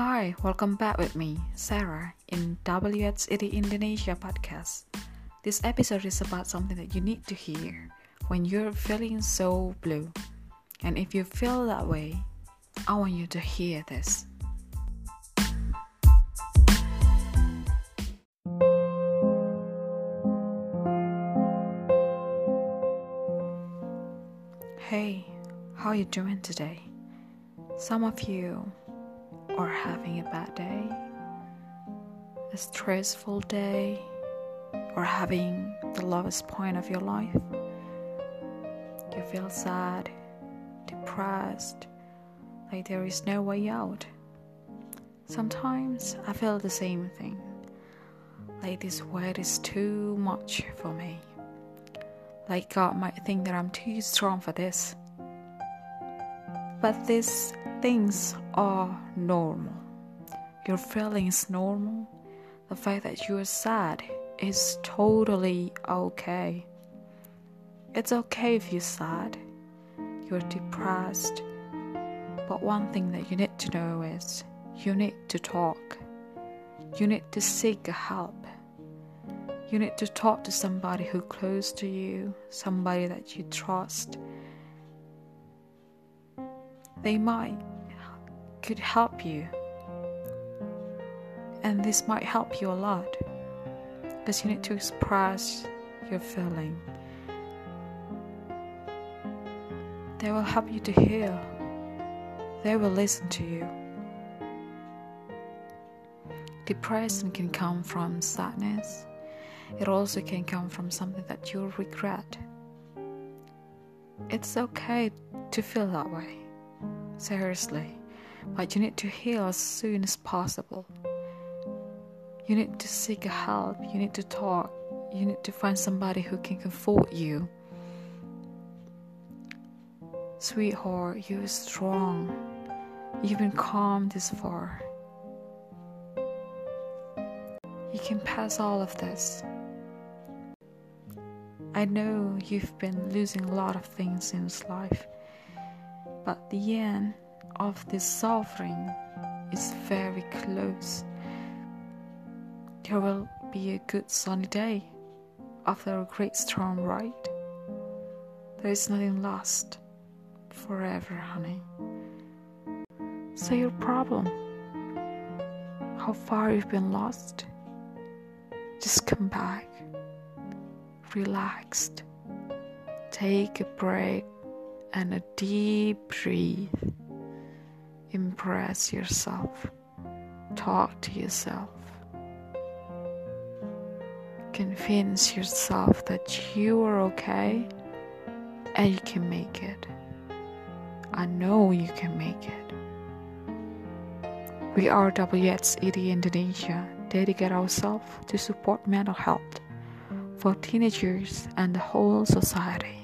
Hi, welcome back with me, Sarah, in WH80 Indonesia podcast. This episode is about something that you need to hear when you're feeling so blue. And if you feel that way, I want you to hear this. Hey, how are you doing today? Some of you are having a bad day, a stressful day, or having the lowest point of your life. You feel sad, depressed, like there is no way out. Sometimes I feel the same thing, like this weight is too much for me. Like God might think that I'm too strong for this. But these things are normal. Your feelings normal. The fact that you are sad is totally okay. It's okay if you're sad, you're depressed. But one thing that you need to know is you need to talk. You need to seek help. You need to talk to somebody who close to you, somebody that you trust. They might could help you. And this might help you a lot because you need to express your feeling. They will help you to heal. They will listen to you. Depression can come from sadness. It also can come from something that you regret. It's okay to feel that way. Seriously. But you need to heal as soon as possible. You need to seek help. You need to talk. You need to find somebody who can comfort you. Sweetheart, you're strong. You've been calm this far. You can pass all of this. I know you've been losing a lot of things in this life, but the end of this suffering is very close. There will be a good sunny day after a great storm, right? There is nothing lost forever, honey. So, your problem, how far you've been lost, just come back, relaxed, take a break and a deep breathe. Impress yourself. Talk to yourself. Convince yourself that you are okay and you can make it. I know you can make it. We are WH80 Indonesia dedicate ourselves to support mental health for teenagers and the whole society.